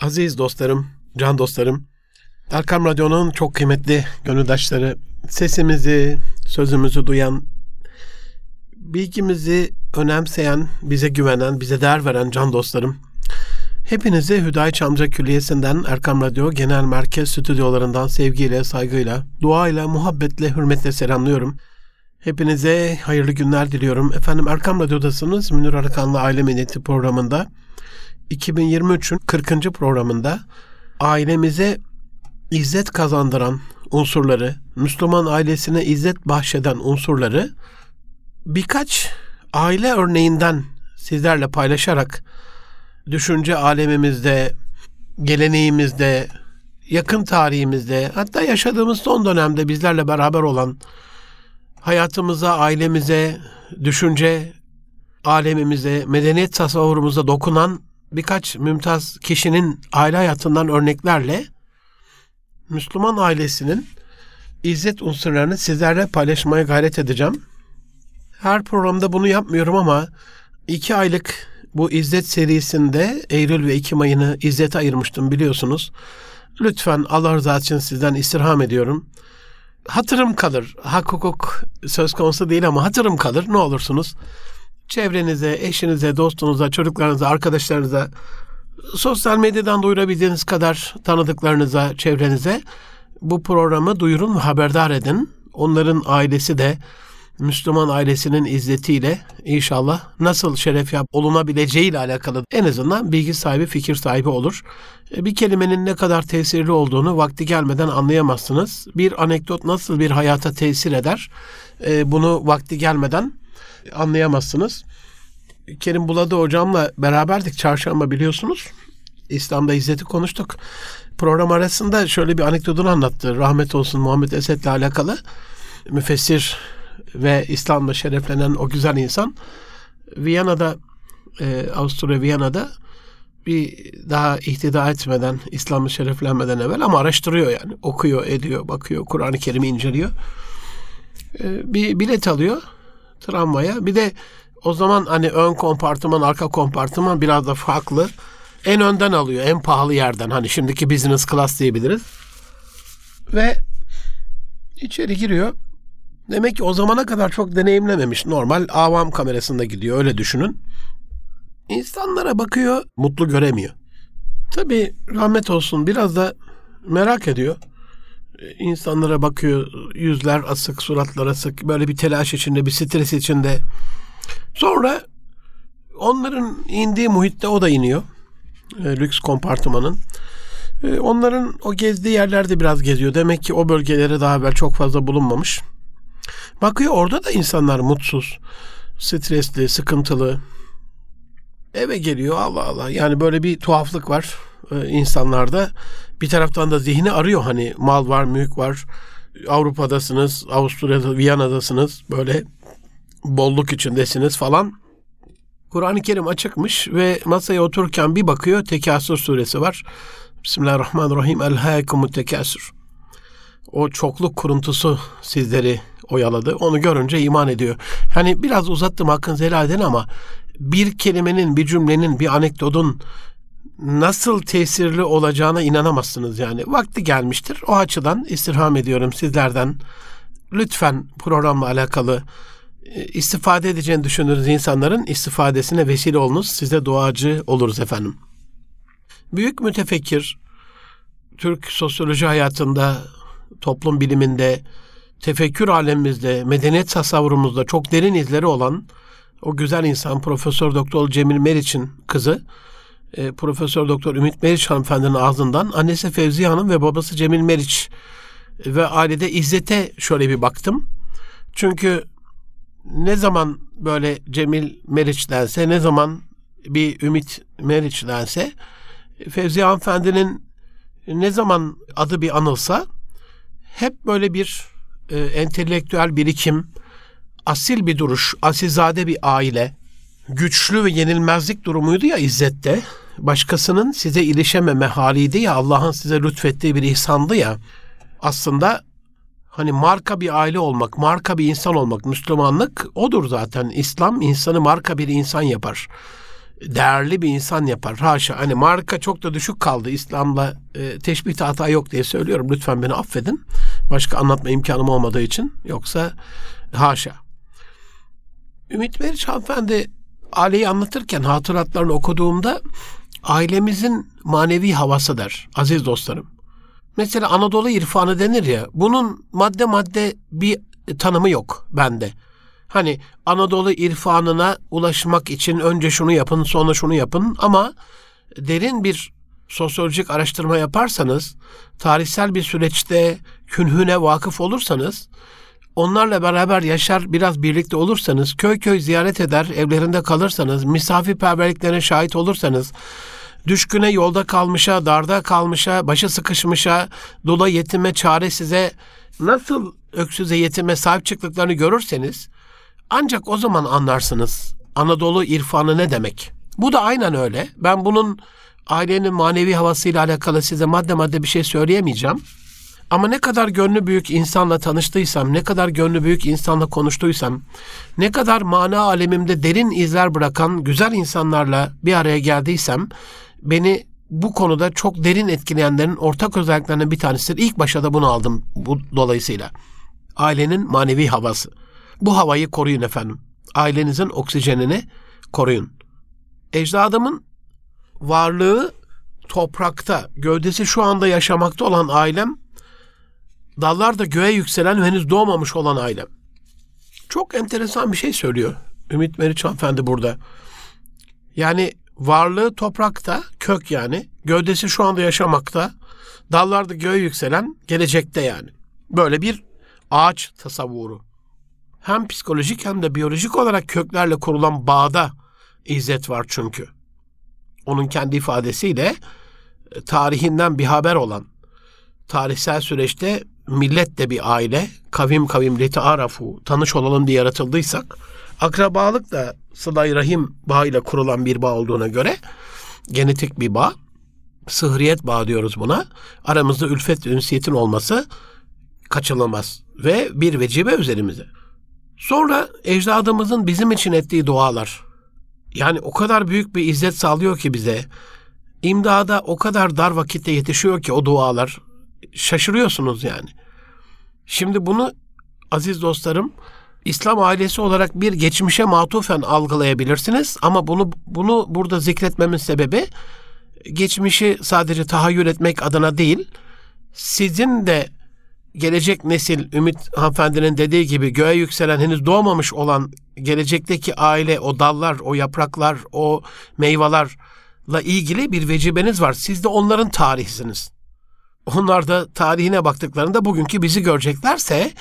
Aziz dostlarım, can dostlarım, Erkam Radyo'nun çok kıymetli gönüldaşları, sesimizi, sözümüzü duyan, bilgimizi önemseyen, bize güvenen, bize değer veren can dostlarım, hepinizi Hüdayi Çamca Külliyesi'nden Erkam Radyo Genel Merkez Stüdyolarından sevgiyle, saygıyla, duayla, muhabbetle, hürmetle selamlıyorum. Hepinize hayırlı günler diliyorum. Efendim Erkam Radyo'dasınız. Münir Arıkan'la Aile Medeniyeti programında 2023'ün 40. programında ailemize izzet kazandıran unsurları, Müslüman ailesine izzet bahşeden unsurları birkaç aile örneğinden sizlerle paylaşarak düşünce alemimizde, geleneğimizde, yakın tarihimizde, hatta yaşadığımız son dönemde bizlerle beraber olan hayatımıza, ailemize, düşünce alemimize, medeniyet tasavvurumuza dokunan birkaç mümtaz kişinin aile hayatından örneklerle Müslüman ailesinin izzet unsurlarını sizlerle paylaşmaya gayret edeceğim. Her programda bunu yapmıyorum ama iki aylık bu izzet serisinde Eylül ve Ekim ayını izzete ayırmıştım biliyorsunuz. Lütfen Allah rızası için sizden istirham ediyorum. Hatırım kalır. Hak hukuk söz konusu değil ama hatırım kalır. Ne olursunuz çevrenize, eşinize, dostunuza, çocuklarınıza, arkadaşlarınıza, sosyal medyadan duyurabildiğiniz kadar tanıdıklarınıza, çevrenize bu programı duyurun ve haberdar edin. Onların ailesi de Müslüman ailesinin izzetiyle inşallah nasıl şeref yap olunabileceği ile alakalı en azından bilgi sahibi, fikir sahibi olur. E, bir kelimenin ne kadar tesirli olduğunu vakti gelmeden anlayamazsınız. Bir anekdot nasıl bir hayata tesir eder? E, bunu vakti gelmeden anlayamazsınız. Kerim Buladı hocamla beraberdik çarşamba biliyorsunuz. İslam'da izzeti konuştuk. Program arasında şöyle bir anekdotunu anlattı. Rahmet olsun Muhammed Esed'le alakalı. Müfessir ve İslam'la şereflenen o güzel insan Viyana'da e, Avusturya Viyana'da bir daha ihtida etmeden, İslam'ı şereflenmeden evvel ama araştırıyor yani. Okuyor, ediyor, bakıyor, Kur'an-ı Kerim'i inceliyor. E, bir bilet alıyor tramvaya. Bir de o zaman hani ön kompartıman, arka kompartıman biraz da farklı. En önden alıyor, en pahalı yerden. Hani şimdiki business class diyebiliriz. Ve içeri giriyor. Demek ki o zamana kadar çok deneyimlememiş. Normal avam kamerasında gidiyor öyle düşünün. İnsanlara bakıyor, mutlu göremiyor. Tabii rahmet olsun biraz da merak ediyor insanlara bakıyor. Yüzler asık, suratlar asık. Böyle bir telaş içinde, bir stres içinde. Sonra onların indiği muhitte o da iniyor. E, lüks kompartımanın. E, onların o gezdiği yerlerde biraz geziyor. Demek ki o bölgelere daha evvel çok fazla bulunmamış. Bakıyor orada da insanlar mutsuz, stresli, sıkıntılı. Eve geliyor Allah Allah. Yani böyle bir tuhaflık var e, insanlarda. Bir taraftan da zihni arıyor hani mal var, mülk var. Avrupa'dasınız, Avusturya'da, Viyana'dasınız. Böyle bolluk içindesiniz falan. Kur'an-ı Kerim açıkmış ve masaya otururken bir bakıyor Tekasür suresi var. Bismillahirrahmanirrahim. El hâkumut tekasür. O çokluk kuruntusu sizleri oyaladı. Onu görünce iman ediyor. Hani biraz uzattım hakkınızı helal edin ama bir kelimenin, bir cümlenin, bir anekdotun nasıl tesirli olacağına inanamazsınız yani. Vakti gelmiştir. O açıdan istirham ediyorum sizlerden. Lütfen programla alakalı e, istifade edeceğini düşündüğünüz insanların istifadesine vesile olunuz. Size duacı oluruz efendim. Büyük mütefekkir, Türk sosyoloji hayatında, toplum biliminde, tefekkür alemimizde, medeniyet tasavvurumuzda çok derin izleri olan o güzel insan Profesör Doktor Cemil Meriç'in kızı e, Profesör Doktor Ümit Meriç hanımefendinin ağzından annesi Fevziye Hanım ve babası Cemil Meriç ve ailede İzzet'e şöyle bir baktım. Çünkü ne zaman böyle Cemil Meriç dense, ne zaman bir Ümit Meriç dense, Fevziye hanımefendinin ne zaman adı bir anılsa hep böyle bir e, entelektüel birikim, asil bir duruş, asilzade bir aile, güçlü ve yenilmezlik durumuydu ya İzzet'te. Başkasının size ilişememe haliydi ya Allah'ın size lütfettiği bir ihsandı ya. Aslında hani marka bir aile olmak, marka bir insan olmak, Müslümanlık odur zaten. İslam insanı marka bir insan yapar. değerli bir insan yapar. Haşa. Hani marka çok da düşük kaldı. İslam'la e, teşbih hata yok diye söylüyorum. Lütfen beni affedin. Başka anlatma imkanım olmadığı için. Yoksa haşa. Ümit Meriç hanımefendi aileyi anlatırken hatıratlarını okuduğumda ailemizin manevi havası der aziz dostlarım. Mesela Anadolu irfanı denir ya bunun madde madde bir tanımı yok bende. Hani Anadolu irfanına ulaşmak için önce şunu yapın sonra şunu yapın ama derin bir sosyolojik araştırma yaparsanız, tarihsel bir süreçte künhüne vakıf olursanız, onlarla beraber yaşar biraz birlikte olursanız, köy köy ziyaret eder, evlerinde kalırsanız, misafirperverliklerine şahit olursanız, düşküne yolda kalmışa, darda kalmışa, başı sıkışmışa, dula yetime, çare size nasıl öksüze yetime sahip çıktıklarını görürseniz ancak o zaman anlarsınız Anadolu irfanı ne demek. Bu da aynen öyle. Ben bunun ailenin manevi havasıyla alakalı size madde madde bir şey söyleyemeyeceğim. Ama ne kadar gönlü büyük insanla tanıştıysam, ne kadar gönlü büyük insanla konuştuysam, ne kadar mana alemimde derin izler bırakan güzel insanlarla bir araya geldiysem, beni bu konuda çok derin etkileyenlerin ortak özelliklerinden bir tanesidir. İlk başta da bunu aldım bu dolayısıyla. Ailenin manevi havası. Bu havayı koruyun efendim. Ailenizin oksijenini koruyun. Ecdadımın varlığı toprakta, gövdesi şu anda yaşamakta olan ailem, dallarda göğe yükselen henüz doğmamış olan ailem. Çok enteresan bir şey söylüyor Ümit Meriç hanımefendi burada. Yani varlığı toprakta, kök yani, gövdesi şu anda yaşamakta, dallarda göğe yükselen gelecekte yani. Böyle bir ağaç tasavvuru hem psikolojik hem de biyolojik olarak köklerle kurulan bağda izzet var çünkü. Onun kendi ifadesiyle e, tarihinden bir haber olan tarihsel süreçte millet de bir aile, kavim kavim arafu tanış olalım diye yaratıldıysak, akrabalık da sıla rahim bağıyla kurulan bir bağ olduğuna göre genetik bir bağ, sıhriyet bağ diyoruz buna. Aramızda ülfet ünsiyetin olması kaçınılmaz ve bir vecibe üzerimize. Sonra ecdadımızın bizim için ettiği dualar. Yani o kadar büyük bir izzet sağlıyor ki bize. İmdada o kadar dar vakitte yetişiyor ki o dualar. Şaşırıyorsunuz yani. Şimdi bunu aziz dostlarım İslam ailesi olarak bir geçmişe matufen algılayabilirsiniz ama bunu bunu burada zikretmemin sebebi geçmişi sadece tahayyül etmek adına değil, sizin de gelecek nesil Ümit hanımefendinin dediği gibi göğe yükselen henüz doğmamış olan gelecekteki aile, o dallar, o yapraklar, o meyvelerle ilgili bir vecibeniz var. Siz de onların tarihisiniz. Onlar da tarihine baktıklarında bugünkü bizi göreceklerse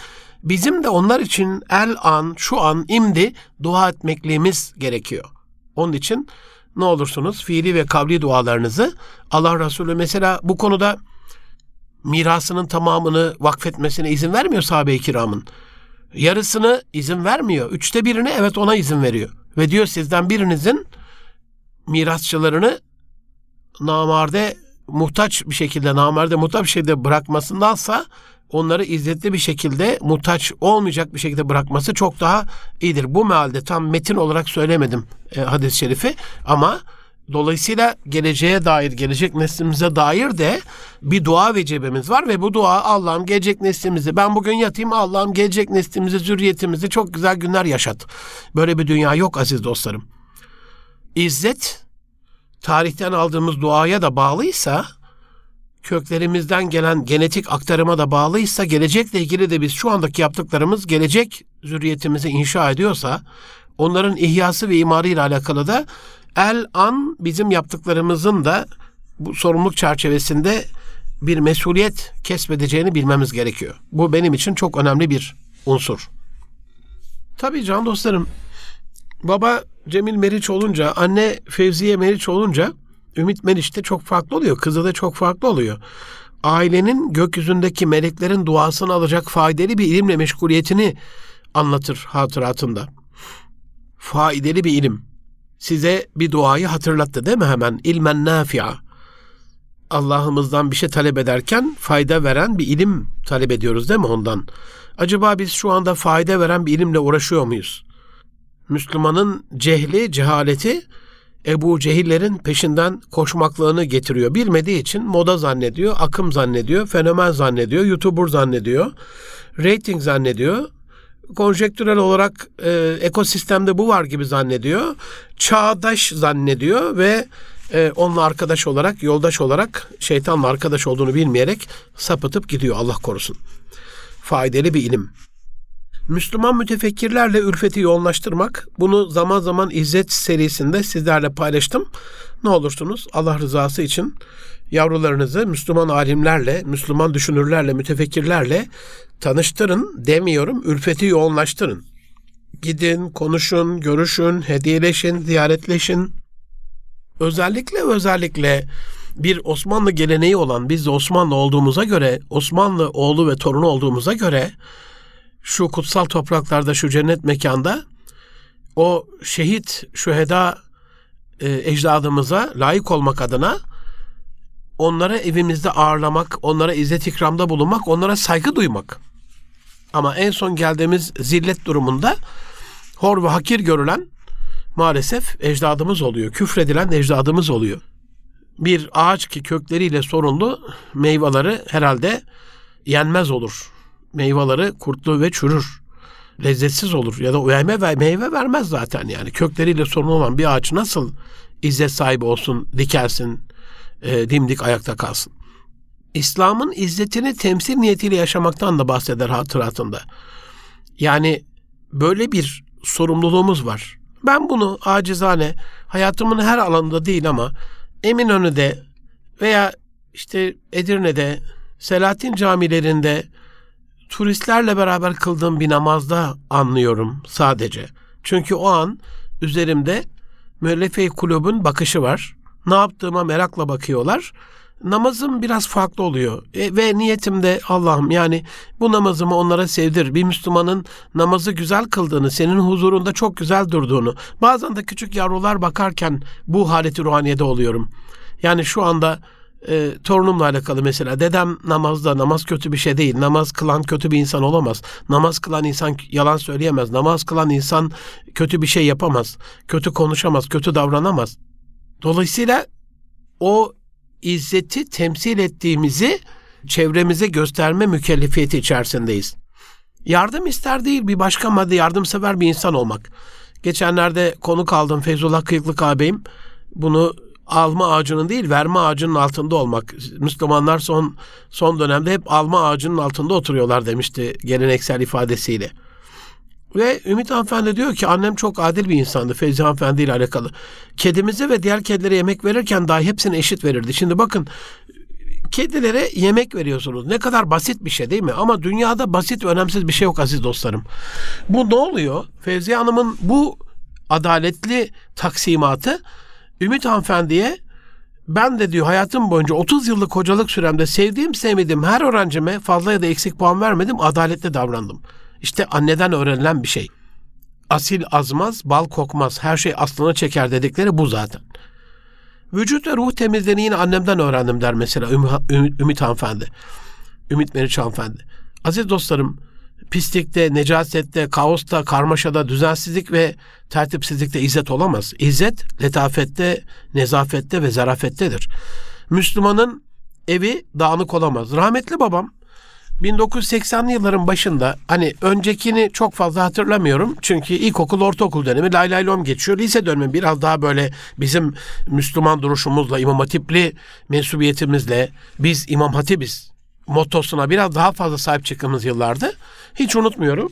bizim de onlar için el an, şu an, imdi dua etmekliğimiz gerekiyor. Onun için ne olursunuz fiili ve kavli dualarınızı Allah Resulü mesela bu konuda mirasının tamamını vakfetmesine izin vermiyor sahabe-i kiramın. Yarısını izin vermiyor. Üçte birini evet ona izin veriyor. Ve diyor sizden birinizin mirasçılarını namarde muhtaç bir şekilde, namarde muhtaç bir şekilde bırakmasındansa onları izzetli bir şekilde muhtaç olmayacak bir şekilde bırakması çok daha iyidir. Bu mealde tam metin olarak söylemedim e, hadis-i şerifi ama Dolayısıyla geleceğe dair, gelecek neslimize dair de bir dua vecibemiz var ve bu dua Allah'ım gelecek neslimizi, ben bugün yatayım Allah'ım gelecek neslimizi, zürriyetimizi çok güzel günler yaşat. Böyle bir dünya yok aziz dostlarım. İzzet, tarihten aldığımız duaya da bağlıysa, köklerimizden gelen genetik aktarıma da bağlıysa, gelecekle ilgili de biz şu andaki yaptıklarımız gelecek zürriyetimizi inşa ediyorsa, onların ihyası ve imarı ile alakalı da el an bizim yaptıklarımızın da bu sorumluluk çerçevesinde bir mesuliyet kesbedeceğini bilmemiz gerekiyor. Bu benim için çok önemli bir unsur. Tabii can dostlarım, baba Cemil Meriç olunca, anne Fevziye Meriç olunca Ümit Meriç de çok farklı oluyor. Kızı da çok farklı oluyor. Ailenin gökyüzündeki meleklerin duasını alacak faydalı bir ilimle meşguliyetini anlatır hatıratında. Faydalı bir ilim size bir duayı hatırlattı değil mi hemen? İlmen nafi'a. Allah'ımızdan bir şey talep ederken fayda veren bir ilim talep ediyoruz değil mi ondan? Acaba biz şu anda fayda veren bir ilimle uğraşıyor muyuz? Müslümanın cehli, cehaleti Ebu Cehillerin peşinden koşmaklığını getiriyor. Bilmediği için moda zannediyor, akım zannediyor, fenomen zannediyor, YouTuber zannediyor, rating zannediyor. Konjektürel olarak e, ekosistemde bu var gibi zannediyor. Çağdaş zannediyor ve e, onunla arkadaş olarak, yoldaş olarak şeytanla arkadaş olduğunu bilmeyerek sapıtıp gidiyor Allah korusun. Faydalı bir ilim. Müslüman mütefekkirlerle ülfeti yoğunlaştırmak. Bunu zaman zaman İzzet serisinde sizlerle paylaştım. Ne olursunuz Allah rızası için yavrularınızı Müslüman alimlerle, Müslüman düşünürlerle, mütefekkirlerle tanıştırın demiyorum, ülfeti yoğunlaştırın. Gidin, konuşun, görüşün, hediyeleşin, ziyaretleşin. Özellikle özellikle bir Osmanlı geleneği olan biz de Osmanlı olduğumuza göre, Osmanlı oğlu ve torunu olduğumuza göre şu kutsal topraklarda, şu cennet mekanda o şehit, şüheda e, ecdadımıza layık olmak adına onları evimizde ağırlamak, onlara izzet ikramda bulunmak, onlara saygı duymak. Ama en son geldiğimiz zillet durumunda hor ve hakir görülen maalesef ecdadımız oluyor. Küfredilen ecdadımız oluyor. Bir ağaç ki kökleriyle sorunlu meyveleri herhalde yenmez olur meyveleri kurtlu ve çürür. Lezzetsiz olur ya da meyve, ve meyve vermez zaten yani. Kökleriyle sorun olan bir ağaç nasıl izzet sahibi olsun, dikersin, e, dimdik ayakta kalsın. İslam'ın izzetini temsil niyetiyle yaşamaktan da bahseder hatıratında. Yani böyle bir sorumluluğumuz var. Ben bunu acizane hayatımın her alanında değil ama Eminönü'de veya işte Edirne'de, Selahattin camilerinde, turistlerle beraber kıldığım bir namazda anlıyorum sadece. Çünkü o an üzerimde müellefe kulübün bakışı var. Ne yaptığıma merakla bakıyorlar. Namazım biraz farklı oluyor. E, ve niyetimde Allah'ım yani bu namazımı onlara sevdir. Bir Müslümanın namazı güzel kıldığını, senin huzurunda çok güzel durduğunu. Bazen de küçük yavrular bakarken bu haleti ruhaniyede oluyorum. Yani şu anda e, torunumla alakalı mesela dedem namazda namaz kötü bir şey değil. Namaz kılan kötü bir insan olamaz. Namaz kılan insan yalan söyleyemez. Namaz kılan insan kötü bir şey yapamaz. Kötü konuşamaz, kötü davranamaz. Dolayısıyla o izzeti temsil ettiğimizi çevremize gösterme mükellefiyeti içerisindeyiz. Yardım ister değil bir başka madde yardımsever bir insan olmak. Geçenlerde konu kaldım Feyzullah Kıyıklık ağabeyim. Bunu alma ağacının değil verme ağacının altında olmak. Müslümanlar son son dönemde hep alma ağacının altında oturuyorlar demişti geleneksel ifadesiyle. Ve Ümit Hanımefendi diyor ki annem çok adil bir insandı Feyzi Hanımefendi ile alakalı. Kedimize ve diğer kedilere yemek verirken dahi hepsini eşit verirdi. Şimdi bakın kedilere yemek veriyorsunuz. Ne kadar basit bir şey değil mi? Ama dünyada basit ve önemsiz bir şey yok aziz dostlarım. Bu ne oluyor? Fevzi Hanım'ın bu adaletli taksimatı Ümit hanımefendiye ben de diyor hayatım boyunca 30 yıllık hocalık süremde sevdiğim sevmediğim her öğrencime fazla ya da eksik puan vermedim, adaletli davrandım. İşte anneden öğrenilen bir şey. Asil azmaz, bal kokmaz, her şey aslına çeker dedikleri bu zaten. Vücut ve ruh temizliğini yine annemden öğrendim der mesela Ümit, Ümit hanımefendi. Ümit Meriç hanımefendi. Aziz dostlarım, pislikte, necasette, kaosta, karmaşada, düzensizlik ve tertipsizlikte izzet olamaz. İzzet, letafette, nezafette ve zarafettedir. Müslümanın evi dağınık olamaz. Rahmetli babam 1980'li yılların başında hani öncekini çok fazla hatırlamıyorum. Çünkü ilkokul, ortaokul dönemi lay lay lom geçiyor. Lise dönemi biraz daha böyle bizim Müslüman duruşumuzla, İmam Hatipli mensubiyetimizle biz İmam Hatibiz mottosuna biraz daha fazla sahip çıktığımız yıllardı. Hiç unutmuyorum.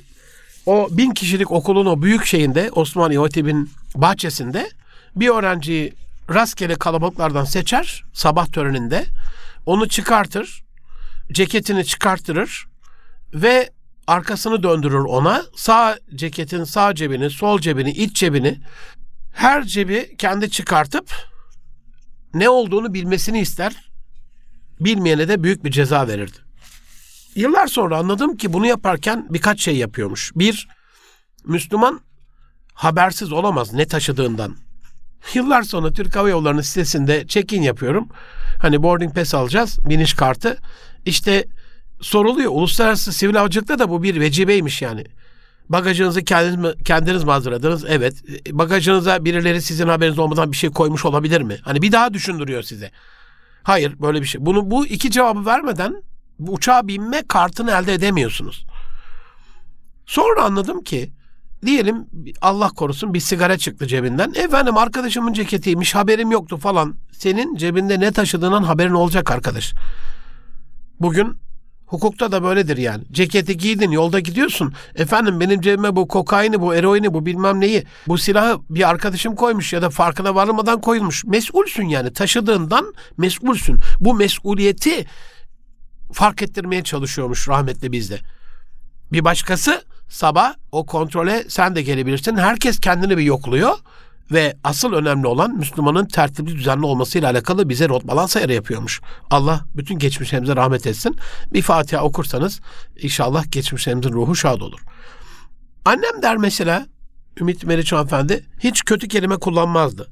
O bin kişilik okulun o büyük şeyinde Osmaniye Hatip'in bahçesinde bir öğrenciyi rastgele kalabalıklardan seçer sabah töreninde. Onu çıkartır, ceketini çıkartırır ve arkasını döndürür ona. Sağ ceketin sağ cebini, sol cebini, iç cebini her cebi kendi çıkartıp ne olduğunu bilmesini ister. Bilmeyene de büyük bir ceza verirdi. Yıllar sonra anladım ki bunu yaparken birkaç şey yapıyormuş. Bir, Müslüman habersiz olamaz ne taşıdığından. Yıllar sonra Türk Hava Yolları'nın sitesinde check-in yapıyorum. Hani boarding pass alacağız, biniş kartı. İşte soruluyor. Uluslararası sivil havacılıkta da bu bir vecibeymiş yani. Bagajınızı kendiniz, kendiniz mi hazırladınız? Evet. Bagajınıza birileri sizin haberiniz olmadan bir şey koymuş olabilir mi? Hani bir daha düşündürüyor size. Hayır böyle bir şey. Bunu bu iki cevabı vermeden uçağa binme kartını elde edemiyorsunuz. Sonra anladım ki diyelim Allah korusun bir sigara çıktı cebinden. Efendim arkadaşımın ceketiymiş haberim yoktu falan. Senin cebinde ne taşıdığından haberin olacak arkadaş. Bugün hukukta da böyledir yani. Ceketi giydin yolda gidiyorsun. Efendim benim cebime bu kokaini bu eroini bu bilmem neyi. Bu silahı bir arkadaşım koymuş ya da farkına varmadan koyulmuş. Mesulsün yani taşıdığından mesulsün. Bu mesuliyeti fark ettirmeye çalışıyormuş rahmetli bizde. Bir başkası sabah o kontrole sen de gelebilirsin. Herkes kendini bir yokluyor ve asıl önemli olan Müslümanın tertipli düzenli olmasıyla alakalı bize rot balans ayarı yapıyormuş. Allah bütün geçmişlerimize rahmet etsin. Bir Fatiha okursanız inşallah geçmişlerimizin ruhu şad olur. Annem der mesela Ümit Meriç hanımefendi hiç kötü kelime kullanmazdı.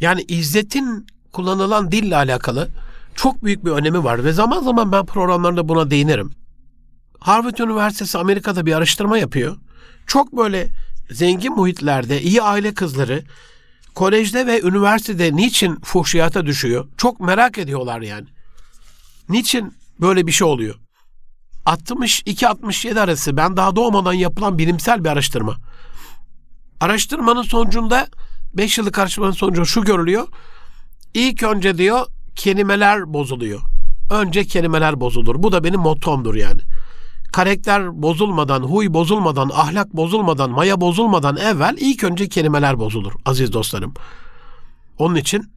Yani izzetin kullanılan dille alakalı çok büyük bir önemi var ve zaman zaman ben programlarında buna değinirim. Harvard Üniversitesi Amerika'da bir araştırma yapıyor. Çok böyle zengin muhitlerde iyi aile kızları kolejde ve üniversitede niçin fuhşiyata düşüyor? Çok merak ediyorlar yani. Niçin böyle bir şey oluyor? 62-67 arası ben daha doğmadan yapılan bilimsel bir araştırma. Araştırmanın sonucunda 5 yıllık araştırmanın sonucu şu görülüyor. İlk önce diyor kelimeler bozuluyor. Önce kelimeler bozulur. Bu da benim mottomdur yani karakter bozulmadan, huy bozulmadan, ahlak bozulmadan, maya bozulmadan evvel ilk önce kelimeler bozulur aziz dostlarım. Onun için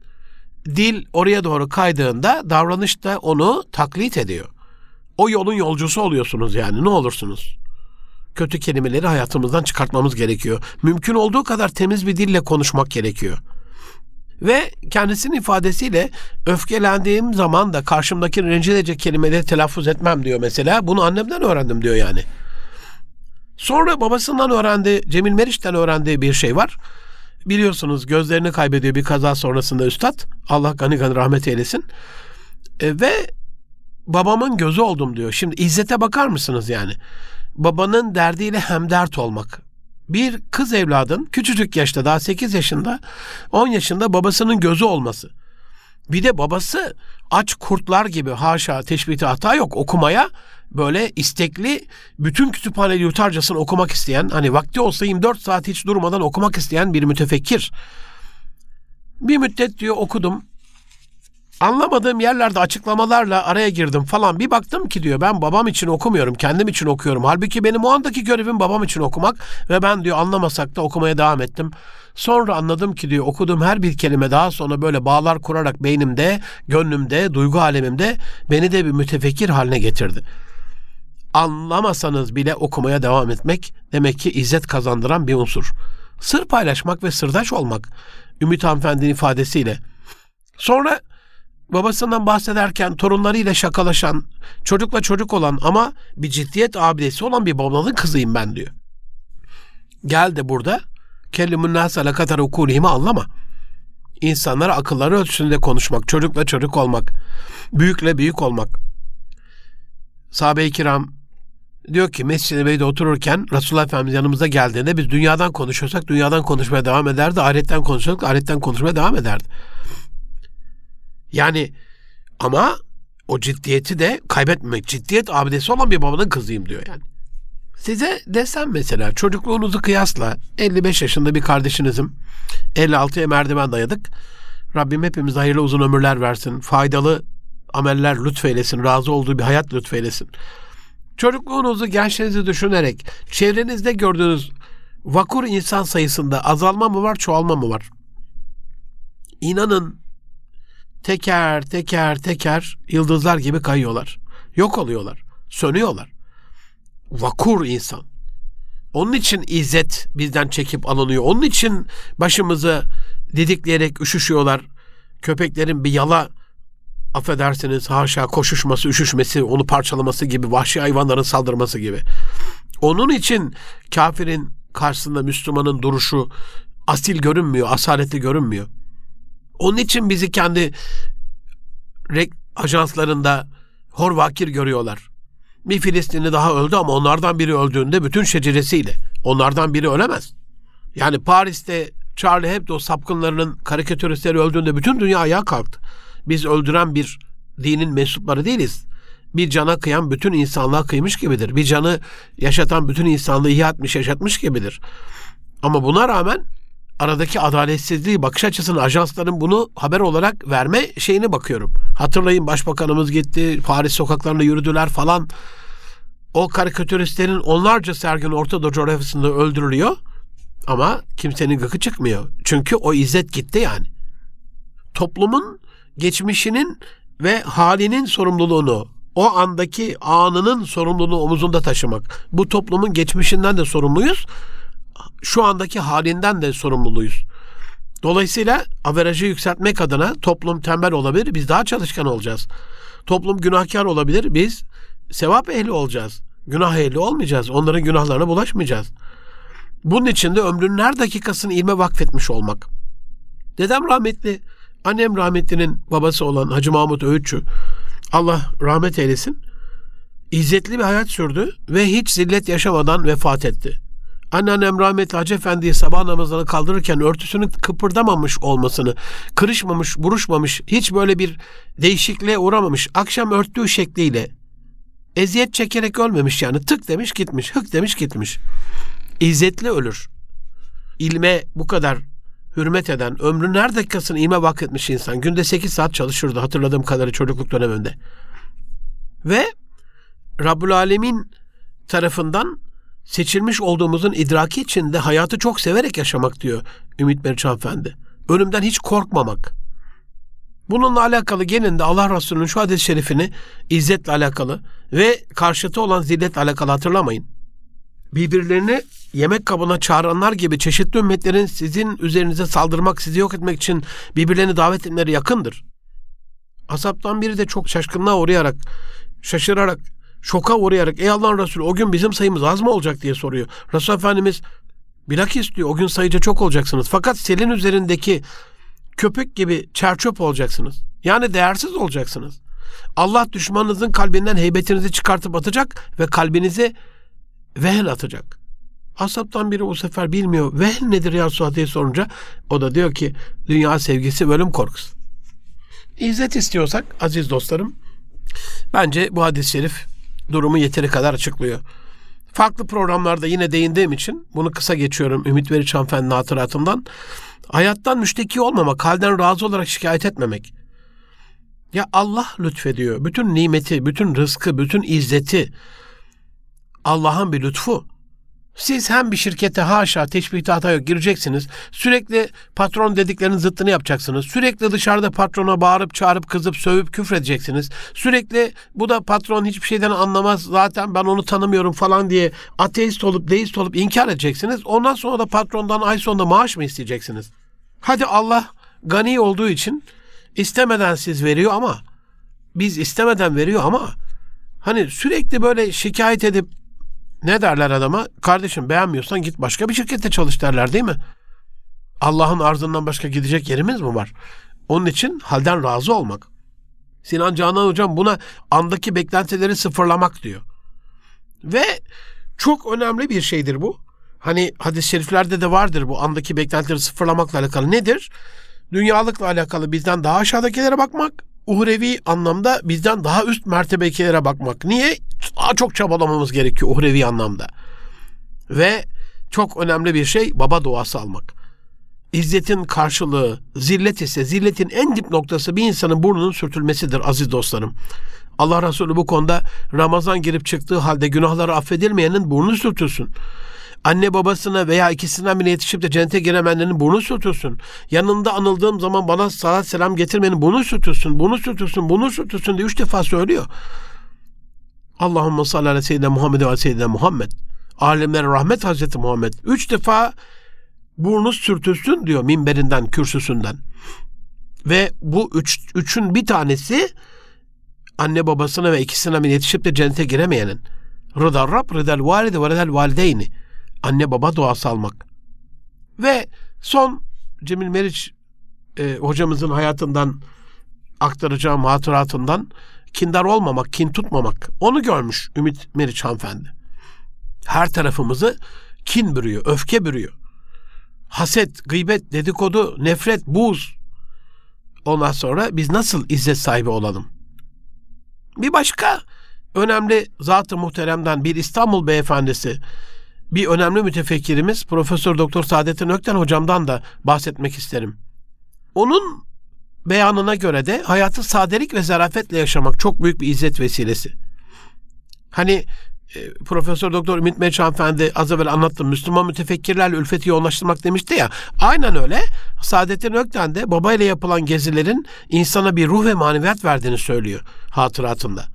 dil oraya doğru kaydığında davranış da onu taklit ediyor. O yolun yolcusu oluyorsunuz yani ne olursunuz. Kötü kelimeleri hayatımızdan çıkartmamız gerekiyor. Mümkün olduğu kadar temiz bir dille konuşmak gerekiyor. Ve kendisinin ifadesiyle öfkelendiğim zaman da karşımdaki rencide edecek kelimeleri telaffuz etmem diyor mesela. Bunu annemden öğrendim diyor yani. Sonra babasından öğrendi, Cemil Meriç'ten öğrendiği bir şey var. Biliyorsunuz gözlerini kaybediyor bir kaza sonrasında üstad. Allah gani gani rahmet eylesin. E, ve babamın gözü oldum diyor. Şimdi İzzet'e bakar mısınız yani? Babanın derdiyle hemdert olmak bir kız evladın küçücük yaşta daha 8 yaşında 10 yaşında babasının gözü olması. Bir de babası aç kurtlar gibi haşa teşbihte hata yok okumaya böyle istekli bütün kütüphaneyi yutarcasını okumak isteyen hani vakti olsa 24 saat hiç durmadan okumak isteyen bir mütefekkir. Bir müddet diyor okudum anlamadığım yerlerde açıklamalarla araya girdim falan. Bir baktım ki diyor ben babam için okumuyorum, kendim için okuyorum. Halbuki benim o andaki görevim babam için okumak ve ben diyor anlamasak da okumaya devam ettim. Sonra anladım ki diyor okuduğum her bir kelime daha sonra böyle bağlar kurarak beynimde, gönlümde, duygu alemimde beni de bir mütefekkir haline getirdi. Anlamasanız bile okumaya devam etmek demek ki izzet kazandıran bir unsur. Sır paylaşmak ve sırdaş olmak Ümit Hanımefendi'nin ifadesiyle. Sonra babasından bahsederken torunlarıyla şakalaşan, çocukla çocuk olan ama bir ciddiyet abidesi olan bir babanın kızıyım ben diyor. Gel de burada kellimun nâse lekatar ukulihimi anlama. İnsanlara akılları ölçüsünde konuşmak, çocukla çocuk olmak, büyükle büyük olmak. Sahabe-i kiram diyor ki Mescid-i Nebevi'de otururken Resulullah Efendimiz yanımıza geldiğinde biz dünyadan konuşuyorsak dünyadan konuşmaya devam ederdi. Ahiretten konuşuyorsak ahiretten konuşmaya devam ederdi. Yani ama o ciddiyeti de kaybetmemek. Ciddiyet abidesi olan bir babanın kızıyım diyor yani. Size desem mesela çocukluğunuzu kıyasla 55 yaşında bir kardeşinizim. 56'ya merdiven dayadık. Rabbim hepimize hayırlı uzun ömürler versin. Faydalı ameller lütfeylesin. Razı olduğu bir hayat lütfeylesin. Çocukluğunuzu, gençliğinizi düşünerek çevrenizde gördüğünüz vakur insan sayısında azalma mı var, çoğalma mı var? İnanın teker teker teker yıldızlar gibi kayıyorlar. Yok oluyorlar. Sönüyorlar. Vakur insan. Onun için izzet bizden çekip alınıyor. Onun için başımızı didikleyerek üşüşüyorlar. Köpeklerin bir yala affedersiniz haşa koşuşması, üşüşmesi, onu parçalaması gibi, vahşi hayvanların saldırması gibi. Onun için kafirin karşısında Müslümanın duruşu asil görünmüyor, asaletli görünmüyor. Onun için bizi kendi rek ajanslarında hor vakir görüyorlar. Bir Filistinli daha öldü ama onlardan biri öldüğünde bütün şeceresiyle. Onlardan biri ölemez. Yani Paris'te Charlie Hebdo sapkınlarının karikatüristleri öldüğünde bütün dünya ayağa kalktı. Biz öldüren bir dinin mensupları değiliz. Bir cana kıyan bütün insanlığa kıymış gibidir. Bir canı yaşatan bütün insanlığı ihya etmiş, yaşatmış gibidir. Ama buna rağmen aradaki adaletsizliği, bakış açısını ajansların bunu haber olarak verme şeyine bakıyorum. Hatırlayın başbakanımız gitti, Paris sokaklarında yürüdüler falan. O karikatüristlerin onlarca sergin Orta Doğu coğrafyasında öldürülüyor. Ama kimsenin gıkı çıkmıyor. Çünkü o izzet gitti yani. Toplumun geçmişinin ve halinin sorumluluğunu, o andaki anının sorumluluğunu omuzunda taşımak. Bu toplumun geçmişinden de sorumluyuz. Şu andaki halinden de sorumluyuz. Dolayısıyla averajı yükseltmek adına toplum tembel olabilir, biz daha çalışkan olacağız. Toplum günahkar olabilir, biz sevap ehli olacağız. Günah ehli olmayacağız. Onların günahlarına bulaşmayacağız. Bunun için de ömrünün her dakikasını ilme vakfetmiş olmak. Dedem rahmetli, annem rahmetlinin babası olan Hacı Mahmut Öğütçü, Allah rahmet eylesin, izzetli bir hayat sürdü ve hiç zillet yaşamadan vefat etti. Anneannem rahmetli Hacı Efendi'yi sabah namazını kaldırırken örtüsünü kıpırdamamış olmasını, kırışmamış, buruşmamış, hiç böyle bir değişikliğe uğramamış, akşam örttüğü şekliyle eziyet çekerek ölmemiş yani tık demiş gitmiş, hık demiş gitmiş. İzzetli ölür. İlme bu kadar hürmet eden, ömrünün her dakikasını ilme vakfetmiş insan. Günde 8 saat çalışırdı hatırladığım kadarı çocukluk döneminde. Ve Rabbul Alemin tarafından seçilmiş olduğumuzun idraki içinde hayatı çok severek yaşamak diyor Ümit Meriç Efendi. Ölümden hiç korkmamak. Bununla alakalı gelin de Allah Resulü'nün şu hadis-i şerifini izzetle alakalı ve karşıtı olan zilletle alakalı hatırlamayın. Birbirlerini yemek kabına çağıranlar gibi çeşitli ümmetlerin sizin üzerinize saldırmak, sizi yok etmek için birbirlerini davet etmeleri yakındır. Asaptan biri de çok şaşkınlığa uğrayarak, şaşırarak, şoka uğrayarak ey Allah'ın Resulü o gün bizim sayımız az mı olacak diye soruyor. Resul Efendimiz bilakis diyor o gün sayıca çok olacaksınız. Fakat selin üzerindeki köpük gibi çerçöp olacaksınız. Yani değersiz olacaksınız. Allah düşmanınızın kalbinden heybetinizi çıkartıp atacak ve kalbinizi vehn atacak. Asaptan biri o sefer bilmiyor. Vehn nedir ya Resulullah diye sorunca o da diyor ki dünya sevgisi ölüm korkusu. İzzet istiyorsak aziz dostlarım bence bu hadis-i şerif durumu yeteri kadar açıklıyor. Farklı programlarda yine değindiğim için bunu kısa geçiyorum Ümit Veriç Hanımefendi'nin hatıratından. Hayattan müşteki olmamak, halden razı olarak şikayet etmemek. Ya Allah lütfediyor. Bütün nimeti, bütün rızkı, bütün izzeti Allah'ın bir lütfu. Siz hem bir şirkete haşa teşbihte hata yok gireceksiniz. Sürekli patron dediklerinin zıttını yapacaksınız. Sürekli dışarıda patrona bağırıp çağırıp kızıp sövüp küfredeceksiniz. Sürekli bu da patron hiçbir şeyden anlamaz zaten ben onu tanımıyorum falan diye ateist olup deist olup inkar edeceksiniz. Ondan sonra da patrondan ay sonunda maaş mı isteyeceksiniz? Hadi Allah gani olduğu için istemeden siz veriyor ama biz istemeden veriyor ama hani sürekli böyle şikayet edip ne derler adama? Kardeşim beğenmiyorsan git başka bir şirkette çalış derler değil mi? Allah'ın arzından başka gidecek yerimiz mi var? Onun için halden razı olmak. Sinan Canan Hocam buna andaki beklentileri sıfırlamak diyor. Ve çok önemli bir şeydir bu. Hani hadis-i şeriflerde de vardır bu andaki beklentileri sıfırlamakla alakalı. Nedir? Dünyalıkla alakalı bizden daha aşağıdakilere bakmak, uhrevi anlamda bizden daha üst mertebekilere bakmak. Niye? Daha çok çabalamamız gerekiyor uhrevi anlamda. Ve çok önemli bir şey baba duası almak. İzzetin karşılığı zillet ise zilletin en dip noktası bir insanın burnunun sürtülmesidir aziz dostlarım. Allah Resulü bu konuda Ramazan girip çıktığı halde günahları affedilmeyenin burnu sürtülsün anne babasına veya ikisinden birine yetişip de cennete giremeyenlerin burnu sürtülsün. Yanında anıldığım zaman bana salat selam getirmenin bunu sürtülsün, bunu sürtülsün, bunu sürtülsün diye üç defa söylüyor. Allahümme salli ala seyyidina Muhammed ve seyyidina Muhammed. Alemlere rahmet Hazreti Muhammed. Üç defa burnu sürtülsün diyor minberinden, kürsüsünden. Ve bu üç, üçün bir tanesi anne babasına ve ikisine yetişip de cennete giremeyenin. Rıdar Rab, rıdal valide ve rıdal valideyni anne baba duası almak. Ve son Cemil Meriç e, hocamızın hayatından aktaracağım hatıratından kindar olmamak, kin tutmamak. Onu görmüş Ümit Meriç hanımefendi. Her tarafımızı kin bürüyor, öfke bürüyor. Haset, gıybet, dedikodu, nefret, buz. Ondan sonra biz nasıl izzet sahibi olalım? Bir başka önemli zat-ı muhteremden bir İstanbul beyefendisi, bir önemli mütefekkirimiz Profesör Doktor Saadettin Ökten hocamdan da bahsetmek isterim. Onun beyanına göre de hayatı sadelik ve zarafetle yaşamak çok büyük bir izzet vesilesi. Hani e, Profesör Doktor Ümit Meriç Hanımefendi az evvel anlattım. Müslüman mütefekkirlerle ülfeti yoğunlaştırmak demişti ya. Aynen öyle. Saadettin Ökten de babayla yapılan gezilerin insana bir ruh ve maneviyat verdiğini söylüyor hatıratında.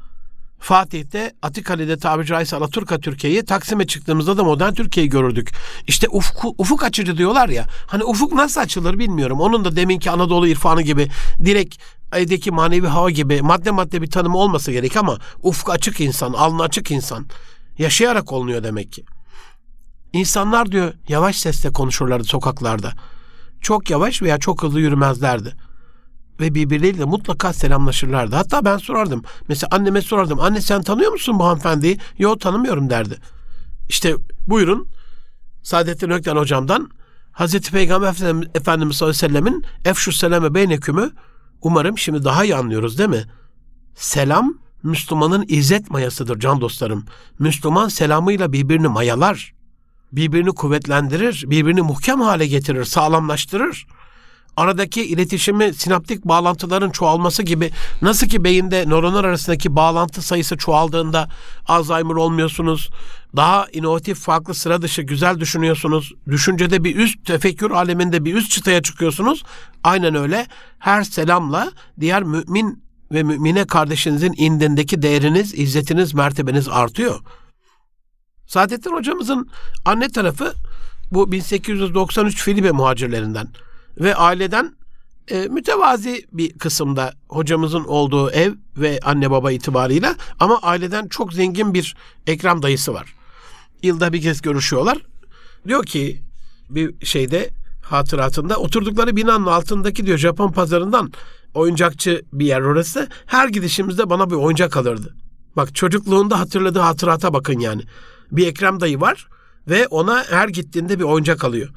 Fatih'te Atikali'de tabiri caizse Alaturka Türkiye'yi Taksim'e çıktığımızda da modern Türkiye'yi görürdük. İşte ufku, ufuk açıcı diyorlar ya. Hani ufuk nasıl açılır bilmiyorum. Onun da deminki Anadolu irfanı gibi direkt evdeki manevi hava gibi madde madde bir tanımı olması gerek ama ufuk açık insan, alnı açık insan. Yaşayarak olunuyor demek ki. İnsanlar diyor yavaş sesle konuşurlardı sokaklarda. Çok yavaş veya çok hızlı yürümezlerdi ve birbirleriyle mutlaka selamlaşırlardı. Hatta ben sorardım. Mesela anneme sorardım. Anne sen tanıyor musun bu hanımefendiyi? Yok tanımıyorum derdi. İşte buyurun Saadettin Ökten hocamdan Hazreti Peygamber Efendimiz sallallahu aleyhi ve sellemin efşu selame beynekümü umarım şimdi daha iyi anlıyoruz değil mi? Selam Müslümanın izzet mayasıdır can dostlarım. Müslüman selamıyla birbirini mayalar. Birbirini kuvvetlendirir, birbirini muhkem hale getirir, sağlamlaştırır aradaki iletişimi sinaptik bağlantıların çoğalması gibi nasıl ki beyinde nöronlar arasındaki bağlantı sayısı çoğaldığında Alzheimer olmuyorsunuz. Daha inovatif, farklı, sıra dışı, güzel düşünüyorsunuz. Düşüncede bir üst tefekkür aleminde bir üst çıtaya çıkıyorsunuz. Aynen öyle. Her selamla diğer mümin ve mümine kardeşinizin indindeki değeriniz, izzetiniz, mertebeniz artıyor. Saadettin hocamızın anne tarafı bu 1893 Filibe muhacirlerinden ve aileden e, mütevazi bir kısımda hocamızın olduğu ev ve anne baba itibarıyla ama aileden çok zengin bir Ekrem dayısı var. Yılda bir kez görüşüyorlar. Diyor ki bir şeyde hatıratında oturdukları binanın altındaki diyor Japon pazarından oyuncakçı bir yer orası. Her gidişimizde bana bir oyuncak alırdı. Bak çocukluğunda hatırladığı hatırata bakın yani. Bir Ekrem dayı var ve ona her gittiğinde bir oyuncak alıyor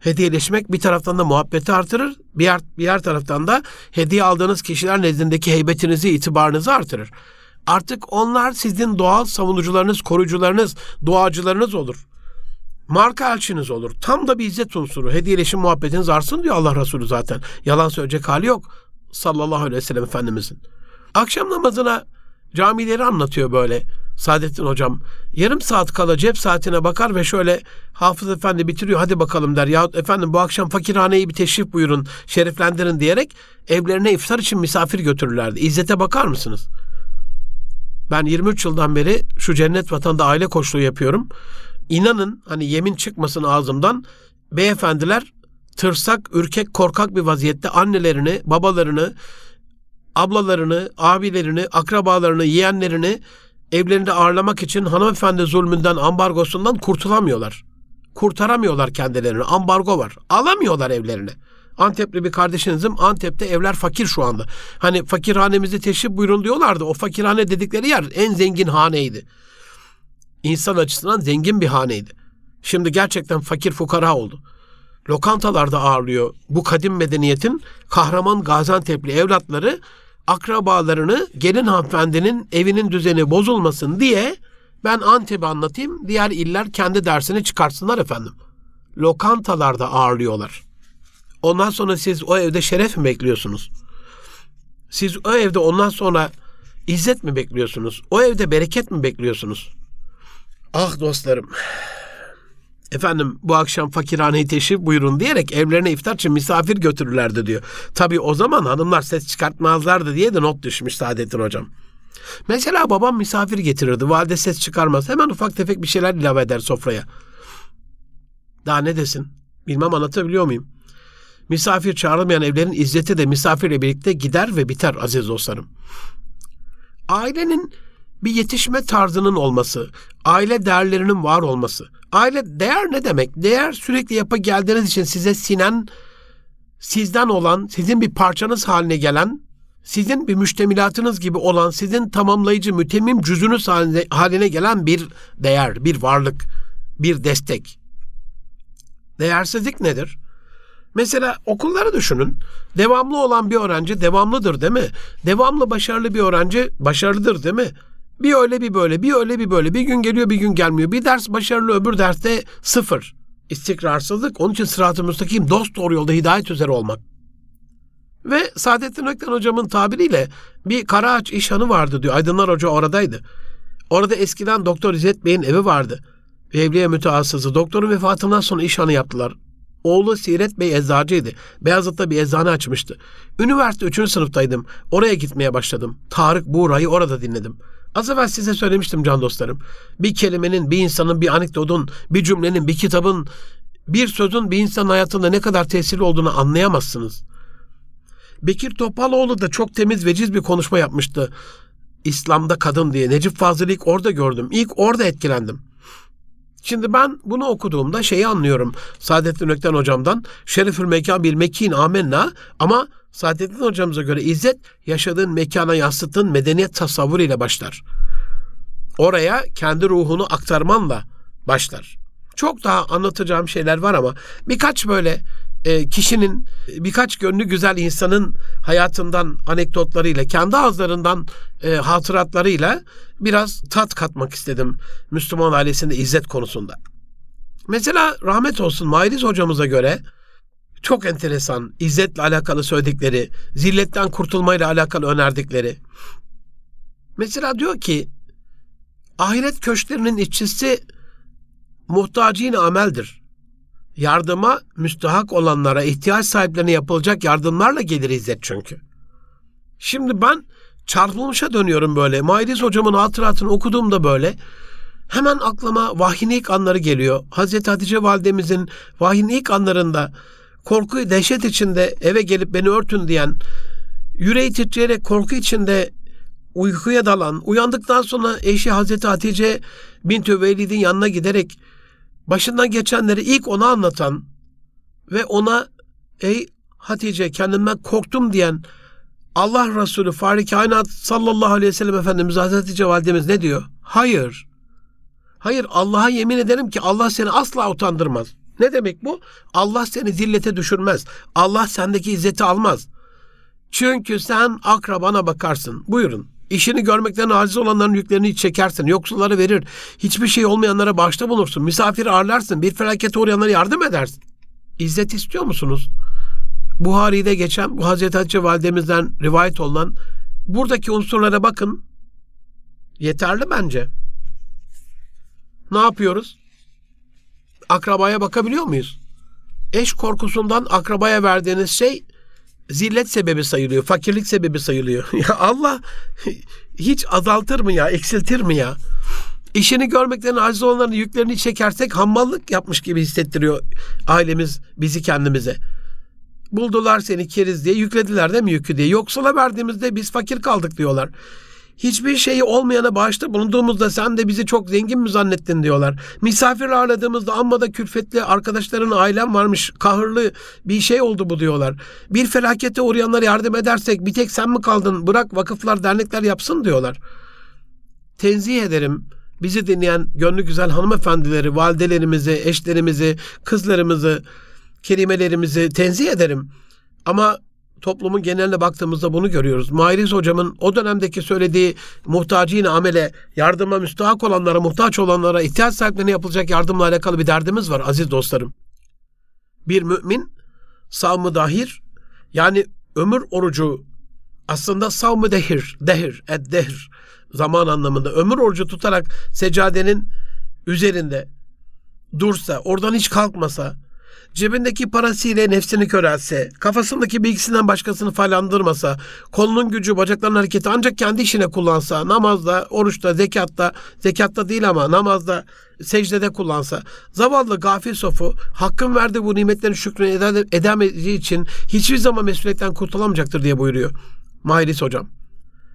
hediyeleşmek bir taraftan da muhabbeti artırır, bir bir yer taraftan da hediye aldığınız kişiler nezdindeki heybetinizi, itibarınızı artırır. Artık onlar sizin doğal savunucularınız, koruyucularınız, duacılarınız olur. Marka elçiniz olur. Tam da bir izzet unsuru. Hediyeleşim muhabbetiniz artsın diyor Allah Resulü zaten. Yalan söyleyecek hali yok. Sallallahu aleyhi ve sellem Efendimizin. Akşam namazına camileri anlatıyor böyle. Saadettin hocam yarım saat kala cep saatine bakar ve şöyle Hafız Efendi bitiriyor hadi bakalım der. Yahut efendim bu akşam fakirhaneyi bir teşrif buyurun şereflendirin diyerek evlerine iftar için misafir götürürlerdi. İzzete bakar mısınız? Ben 23 yıldan beri şu cennet vatanda aile koçluğu yapıyorum. İnanın hani yemin çıkmasın ağzımdan beyefendiler tırsak, ürkek, korkak bir vaziyette annelerini, babalarını, ablalarını, abilerini, akrabalarını, yeğenlerini evlerinde ağırlamak için hanımefendi zulmünden, ambargosundan kurtulamıyorlar. Kurtaramıyorlar kendilerini. Ambargo var. Alamıyorlar evlerine. Antepli bir kardeşinizim Antep'te evler fakir şu anda. Hani fakirhanemizi teşrif buyurun diyorlardı. O fakirhane dedikleri yer en zengin haneydi. İnsan açısından zengin bir haneydi. Şimdi gerçekten fakir fukara oldu. Lokantalarda ağırlıyor bu kadim medeniyetin kahraman Gaziantep'li evlatları akrabalarını gelin hanımefendinin evinin düzeni bozulmasın diye ben Antep'i anlatayım. Diğer iller kendi dersini çıkartsınlar efendim. Lokantalarda ağırlıyorlar. Ondan sonra siz o evde şeref mi bekliyorsunuz? Siz o evde ondan sonra izzet mi bekliyorsunuz? O evde bereket mi bekliyorsunuz? Ah dostlarım. Efendim bu akşam fakirhaneyi teşrif buyurun diyerek evlerine iftar için misafir götürürlerdi diyor. Tabii o zaman hanımlar ses çıkartmazlardı diye de not düşmüş Saadettin hocam. Mesela babam misafir getirirdi. Valide ses çıkarmaz. Hemen ufak tefek bir şeyler ilave eder sofraya. Daha ne desin? Bilmem anlatabiliyor muyum? Misafir çağrılmayan evlerin izzeti de misafirle birlikte gider ve biter aziz dostlarım. Ailenin bir yetişme tarzının olması, aile değerlerinin var olması. Aile değer ne demek? Değer sürekli yapı geldiğiniz için size sinen, sizden olan, sizin bir parçanız haline gelen, sizin bir müştemilatınız gibi olan, sizin tamamlayıcı, mütemmim cüzünüz haline, haline gelen bir değer, bir varlık, bir destek. Değersizlik nedir? Mesela okulları düşünün. Devamlı olan bir öğrenci devamlıdır değil mi? Devamlı başarılı bir öğrenci başarılıdır değil mi? Bir öyle bir böyle, bir öyle bir böyle. Bir gün geliyor bir gün gelmiyor. Bir ders başarılı öbür derste sıfır. İstikrarsızlık. Onun için sırat-ı müstakim dost doğru yolda hidayet üzere olmak. Ve Saadettin Ökten hocamın tabiriyle bir Karaağaç işhanı vardı diyor. Aydınlar Hoca oradaydı. Orada eskiden Doktor İzzet Bey'in evi vardı. Evliye müteassısı. Doktorun vefatından sonra işhanı yaptılar. Oğlu Siret Bey eczacıydı. Beyazıt'ta bir eczane açmıştı. Üniversite 3. sınıftaydım. Oraya gitmeye başladım. Tarık Buğra'yı orada dinledim. Az evvel size söylemiştim can dostlarım. Bir kelimenin, bir insanın, bir anekdotun, bir cümlenin, bir kitabın, bir sözün bir insan hayatında ne kadar tesirli olduğunu anlayamazsınız. Bekir Topaloğlu da çok temiz veciz bir konuşma yapmıştı. İslam'da kadın diye. Necip Fazıl'ı ilk orada gördüm. İlk orada etkilendim. Şimdi ben bunu okuduğumda şeyi anlıyorum. Saadettin Ökten hocamdan şerefül mekan bil mekin amenna ama Saadettin hocamıza göre izzet yaşadığın mekana yansıttığın medeniyet tasavvuru ile başlar. Oraya kendi ruhunu aktarmanla başlar. Çok daha anlatacağım şeyler var ama birkaç böyle e, kişinin birkaç gönlü güzel insanın hayatından anekdotlarıyla, kendi ağızlarından e, hatıratlarıyla biraz tat katmak istedim Müslüman ailesinde izzet konusunda. Mesela rahmet olsun Mahiriz hocamıza göre çok enteresan izzetle alakalı söyledikleri, zilletten kurtulmayla alakalı önerdikleri. Mesela diyor ki ahiret köşklerinin işçisi muhtacin ameldir yardıma müstahak olanlara, ihtiyaç sahiplerine yapılacak yardımlarla gelir izzet çünkü. Şimdi ben çarpılmışa dönüyorum böyle. Mahiriz hocamın hatıratını okuduğumda böyle hemen aklıma vahyin ilk anları geliyor. Hazreti Hatice validemizin vahyin ilk anlarında korku, dehşet içinde eve gelip beni örtün diyen, yüreği titreyerek korku içinde uykuya dalan, uyandıktan sonra eşi Hazreti Hatice bint Velid'in yanına giderek başından geçenleri ilk ona anlatan ve ona ey Hatice kendimden korktum diyen Allah Resulü Fahri Kainat sallallahu aleyhi ve sellem Efendimiz Hazreti Hatice validemiz ne diyor? Hayır. Hayır Allah'a yemin ederim ki Allah seni asla utandırmaz. Ne demek bu? Allah seni zillete düşürmez. Allah sendeki izzeti almaz. Çünkü sen akrabana bakarsın. Buyurun. İşini görmekten aciz olanların yüklerini çekersin. Yoksulları verir. Hiçbir şey olmayanlara bağışta bulursun. Misafir ağırlarsın. Bir felakete uğrayanlara yardım edersin. İzzet istiyor musunuz? Buhari'de geçen bu Hazreti Hatice validemizden rivayet olunan buradaki unsurlara bakın. Yeterli bence. Ne yapıyoruz? Akrabaya bakabiliyor muyuz? Eş korkusundan akrabaya verdiğiniz şey zillet sebebi sayılıyor, fakirlik sebebi sayılıyor. Ya Allah hiç azaltır mı ya, eksiltir mi ya? İşini görmekten aciz olanların yüklerini çekersek hammallık yapmış gibi hissettiriyor ailemiz bizi kendimize. Buldular seni keriz diye yüklediler de mi yükü diye. Yoksula verdiğimizde biz fakir kaldık diyorlar hiçbir şeyi olmayana bağışta bulunduğumuzda sen de bizi çok zengin mi zannettin diyorlar. Misafir ağırladığımızda amma da külfetli arkadaşların ailem varmış kahırlı bir şey oldu bu diyorlar. Bir felakete uğrayanlara yardım edersek bir tek sen mi kaldın bırak vakıflar dernekler yapsın diyorlar. Tenzih ederim bizi dinleyen gönlü güzel hanımefendileri, validelerimizi, eşlerimizi, kızlarımızı, kelimelerimizi tenzih ederim. Ama toplumun geneline baktığımızda bunu görüyoruz. Mahiriz hocamın o dönemdeki söylediği muhtacine amele, yardıma müstahak olanlara, muhtaç olanlara, ihtiyaç sahiplerine yapılacak yardımla alakalı bir derdimiz var aziz dostlarım. Bir mümin savmı dahir yani ömür orucu aslında savmı dehir, dehir, ed dehir zaman anlamında ömür orucu tutarak seccadenin üzerinde dursa, oradan hiç kalkmasa, cebindeki parasıyla nefsini körelse, kafasındaki bilgisinden başkasını falandırmasa, kolunun gücü, bacaklarının hareketi ancak kendi işine kullansa, namazda, oruçta, zekatta, zekatta değil ama namazda, secdede kullansa, zavallı gafil sofu, hakkın verdiği bu nimetlerin şükrünü edemediği için hiçbir zaman mesuliyetten kurtulamayacaktır diye buyuruyor Mahiris hocam.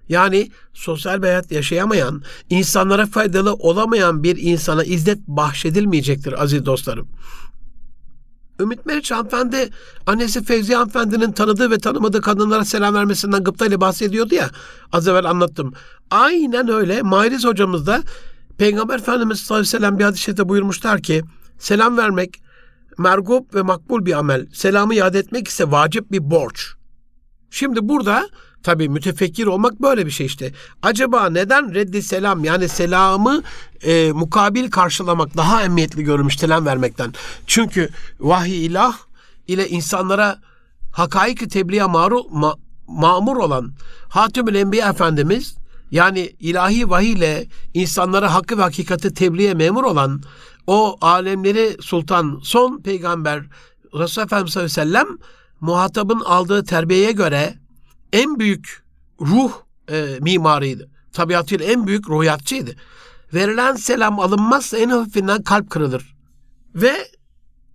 Yani sosyal bir hayat yaşayamayan, insanlara faydalı olamayan bir insana izzet bahşedilmeyecektir aziz dostlarım. Ümit Meriç hanımefendi annesi Fevziye hanımefendinin tanıdığı ve tanımadığı kadınlara selam vermesinden gıptayla bahsediyordu ya. Az evvel anlattım. Aynen öyle. Mahiriz hocamız da Peygamber Efendimiz sallallahu aleyhi ve sellem bir hadis-i buyurmuşlar ki selam vermek mergup ve makbul bir amel. Selamı iade etmek ise vacip bir borç. Şimdi burada tabii mütefekkir olmak böyle bir şey işte. Acaba neden reddi selam yani selamı e, mukabil karşılamak daha emniyetli görülmüş selam vermekten? Çünkü vahiy ilah ile insanlara hakaik tebliğe maru, ma, mamur olan Hatümül Enbiya Efendimiz yani ilahi vahiy ile insanlara hakkı ve hakikati tebliğe memur olan o alemleri sultan son peygamber Resulullah Efendimiz sallallahu aleyhi ve sellem muhatabın aldığı terbiyeye göre en büyük ruh e, mimarıydı. Tabiatıyla en büyük ruhiyatçıydı. Verilen selam alınmazsa en hafifinden kalp kırılır. Ve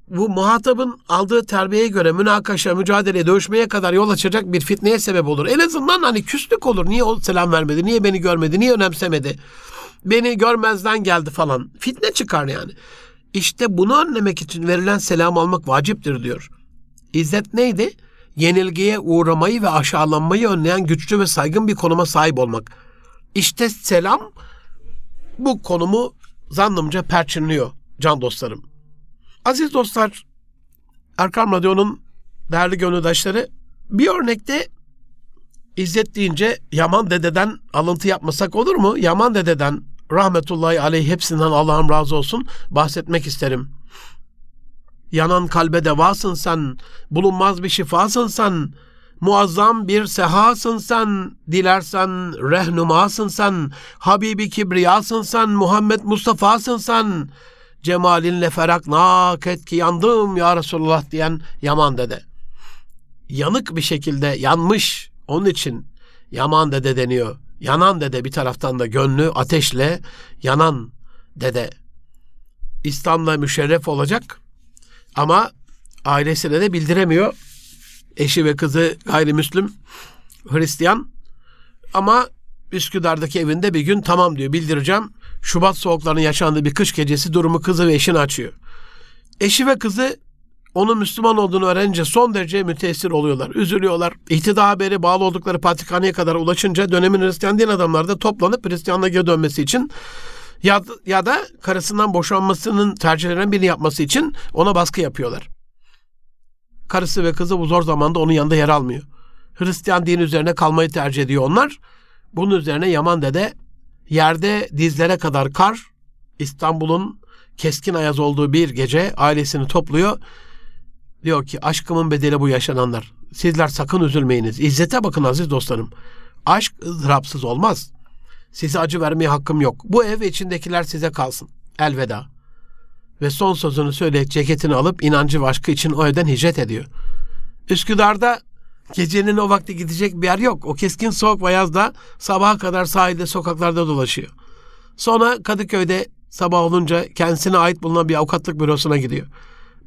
bu muhatabın aldığı terbiyeye göre münakaşa, mücadele, dövüşmeye kadar yol açacak bir fitneye sebep olur. En azından hani küslük olur. Niye o selam vermedi? Niye beni görmedi? Niye önemsemedi? Beni görmezden geldi falan. Fitne çıkar yani. İşte bunu önlemek için verilen selam almak vaciptir diyor. İzzet neydi? Yenilgiye uğramayı ve aşağılanmayı önleyen güçlü ve saygın bir konuma sahip olmak. İşte selam bu konumu zannımca perçinliyor can dostlarım. Aziz dostlar, Erkam Radyo'nun değerli gönüldaşları bir örnekte İzzet deyince Yaman dededen alıntı yapmasak olur mu? Yaman dededen rahmetullahi aleyh hepsinden Allah'ım razı olsun bahsetmek isterim. Yanan kalbe devasın sen, bulunmaz bir şifasın sen, muazzam bir sehasın sen, dilersen rehnumasın sen, Habibi Kibriyasın sen, Muhammed Mustafa'sın sen, cemalinle feraknak et ki yandım ya Resulullah diyen Yaman dede. Yanık bir şekilde yanmış, onun için Yaman dede deniyor. Yanan dede bir taraftan da gönlü ateşle yanan dede. İslam'la müşerref olacak ama ailesine de bildiremiyor. Eşi ve kızı gayrimüslim Hristiyan ama Üsküdar'daki evinde bir gün tamam diyor bildireceğim. Şubat soğuklarının yaşandığı bir kış gecesi durumu kızı ve eşini açıyor. Eşi ve kızı onun Müslüman olduğunu öğrenince son derece müteessir oluyorlar. Üzülüyorlar. İhtida haberi bağlı oldukları patrikhaneye kadar ulaşınca dönemin Hristiyan din adamları da toplanıp Hristiyanlığa geri dönmesi için ya, ya da karısından boşanmasının tercihlerinden birini yapması için ona baskı yapıyorlar. Karısı ve kızı bu zor zamanda onun yanında yer almıyor. Hristiyan din üzerine kalmayı tercih ediyor onlar. Bunun üzerine Yaman Dede yerde dizlere kadar kar, İstanbul'un keskin ayaz olduğu bir gece ailesini topluyor. Diyor ki aşkımın bedeli bu yaşananlar. Sizler sakın üzülmeyiniz. İzzete bakın aziz dostlarım. Aşk ızdırapsız olmaz. Size acı vermeye hakkım yok. Bu ev içindekiler size kalsın. Elveda. Ve son sözünü söyleyip ceketini alıp inancı ve için o evden hicret ediyor. Üsküdar'da gecenin o vakti gidecek bir yer yok. O keskin soğuk ve yazda sabaha kadar sahilde sokaklarda dolaşıyor. Sonra Kadıköy'de sabah olunca kendisine ait bulunan bir avukatlık bürosuna gidiyor.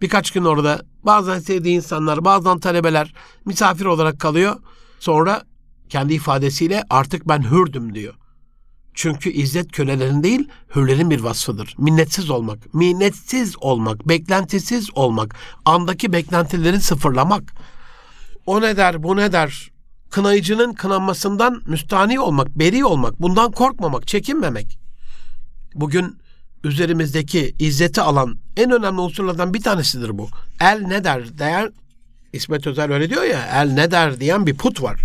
Birkaç gün orada bazen sevdiği insanlar, bazen talebeler misafir olarak kalıyor. Sonra kendi ifadesiyle artık ben hürdüm diyor. Çünkü izzet kölelerin değil, hürlerin bir vasfıdır. Minnetsiz olmak, minnetsiz olmak, beklentisiz olmak, andaki beklentileri sıfırlamak. O ne der, bu ne der? Kınayıcının kınanmasından müstani olmak, beri olmak, bundan korkmamak, çekinmemek. Bugün üzerimizdeki izzeti alan en önemli unsurlardan bir tanesidir bu. El ne der diyen İsmet Özel öyle diyor ya el ne der diyen bir put var.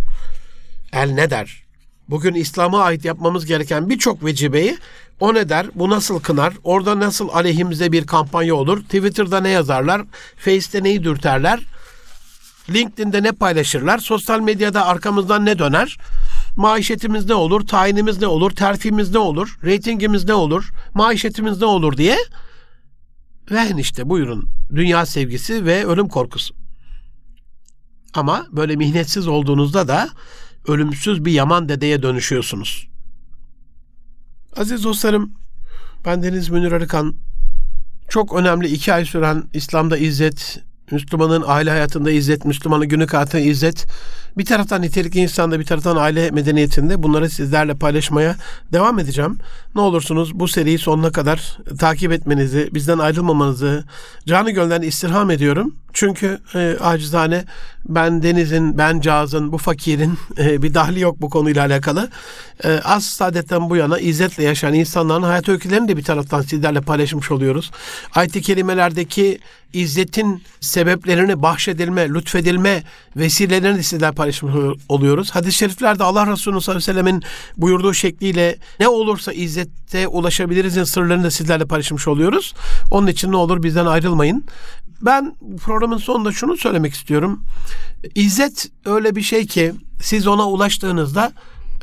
El ne der? Bugün İslam'a ait yapmamız gereken birçok vecibeyi o ne der, bu nasıl kınar, orada nasıl aleyhimize bir kampanya olur, Twitter'da ne yazarlar, Face'te neyi dürterler, LinkedIn'de ne paylaşırlar, sosyal medyada arkamızdan ne döner, maişetimiz ne olur, tayinimiz ne olur, terfimiz ne olur, reytingimiz ne olur, maişetimiz ne olur diye vehn işte buyurun dünya sevgisi ve ölüm korkusu. Ama böyle mihnetsiz olduğunuzda da ölümsüz bir yaman dedeye dönüşüyorsunuz. Aziz dostlarım, ben Deniz Münir Arıkan. Çok önemli iki ay süren İslam'da İzzet Müslümanın aile hayatında izzet, Müslümanın günlük hayatında izzet. Bir taraftan nitelikli insanda, bir taraftan aile medeniyetinde bunları sizlerle paylaşmaya devam edeceğim. Ne olursunuz bu seriyi sonuna kadar takip etmenizi, bizden ayrılmamanızı canı gölden istirham ediyorum. Çünkü e, acizane ben Deniz'in, ben Caz'ın, bu fakirin e, bir dahli yok bu konuyla alakalı. E, az saadetten bu yana izzetle yaşayan insanların hayat öykülerini de bir taraftan sizlerle paylaşmış oluyoruz. Ayet-i kerimelerdeki izzetin sebeplerini bahşedilme, lütfedilme vesilelerini de sizlerle paylaşmış oluyoruz. Hadis-i şeriflerde Allah Resulü sallallahu aleyhi ve sellemin buyurduğu şekliyle ne olursa izzette ulaşabilirizin sırlarını da sizlerle paylaşmış oluyoruz. Onun için ne olur bizden ayrılmayın. Ben programın sonunda şunu söylemek istiyorum. İzzet öyle bir şey ki siz ona ulaştığınızda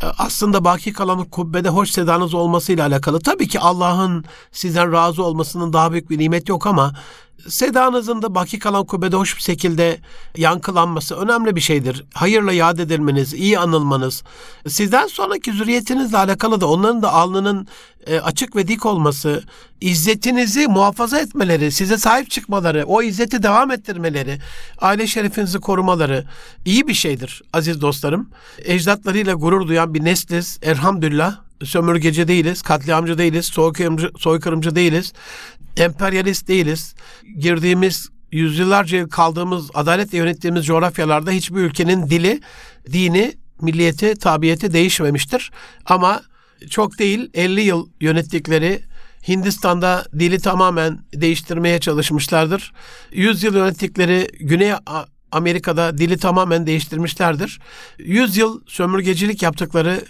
e, aslında baki kalan kubbede hoş sedanız olmasıyla alakalı. Tabii ki Allah'ın sizden razı olmasının daha büyük bir nimet yok ama sedanızın da baki kalan kubbede hoş bir şekilde yankılanması önemli bir şeydir. Hayırla yad edilmeniz, iyi anılmanız, sizden sonraki zürriyetinizle alakalı da onların da alnının e, açık ve dik olması, izzetinizi muhafaza etmeleri, size sahip çıkmaları, o izzeti devam ettirmeleri, aile şerefinizi korumaları iyi bir şeydir aziz dostlarım. Ecdatlarıyla gurur duyan bir nesliz elhamdülillah sömürgeci değiliz, katliamcı değiliz, soykırımcı, soykırımcı değiliz, emperyalist değiliz. Girdiğimiz yüzyıllarca kaldığımız, adaletle yönettiğimiz coğrafyalarda hiçbir ülkenin dili, dini, milliyeti, tabiyeti değişmemiştir. Ama çok değil 50 yıl yönettikleri Hindistan'da dili tamamen değiştirmeye çalışmışlardır. 100 yıl yönettikleri Güney Amerika'da dili tamamen değiştirmişlerdir. 100 yıl sömürgecilik yaptıkları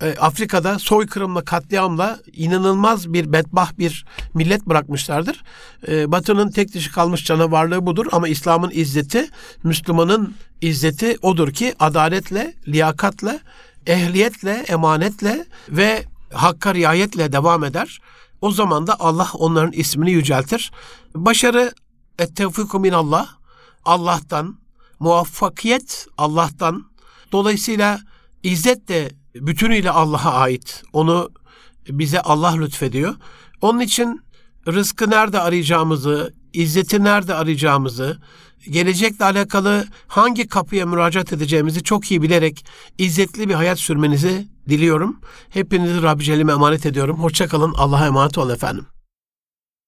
e, Afrika'da soykırımla, katliamla inanılmaz bir bedbah bir millet bırakmışlardır. E, Batı'nın tek dişi kalmış canavarlığı budur ama İslam'ın izzeti, Müslümanın izzeti odur ki adaletle, liyakatla, ehliyetle, emanetle ve hakka riayetle devam eder. O zaman da Allah onların ismini yüceltir. Başarı et-tevfiku minallah. Allah'tan, muvaffakiyet Allah'tan. Dolayısıyla izzet de bütünüyle Allah'a ait. Onu bize Allah lütfediyor. Onun için rızkı nerede arayacağımızı, izzeti nerede arayacağımızı, gelecekle alakalı hangi kapıya müracaat edeceğimizi çok iyi bilerek izzetli bir hayat sürmenizi diliyorum. Hepinizi Rabbi Celle'ime emanet ediyorum. Hoşçakalın. Allah'a emanet olun efendim.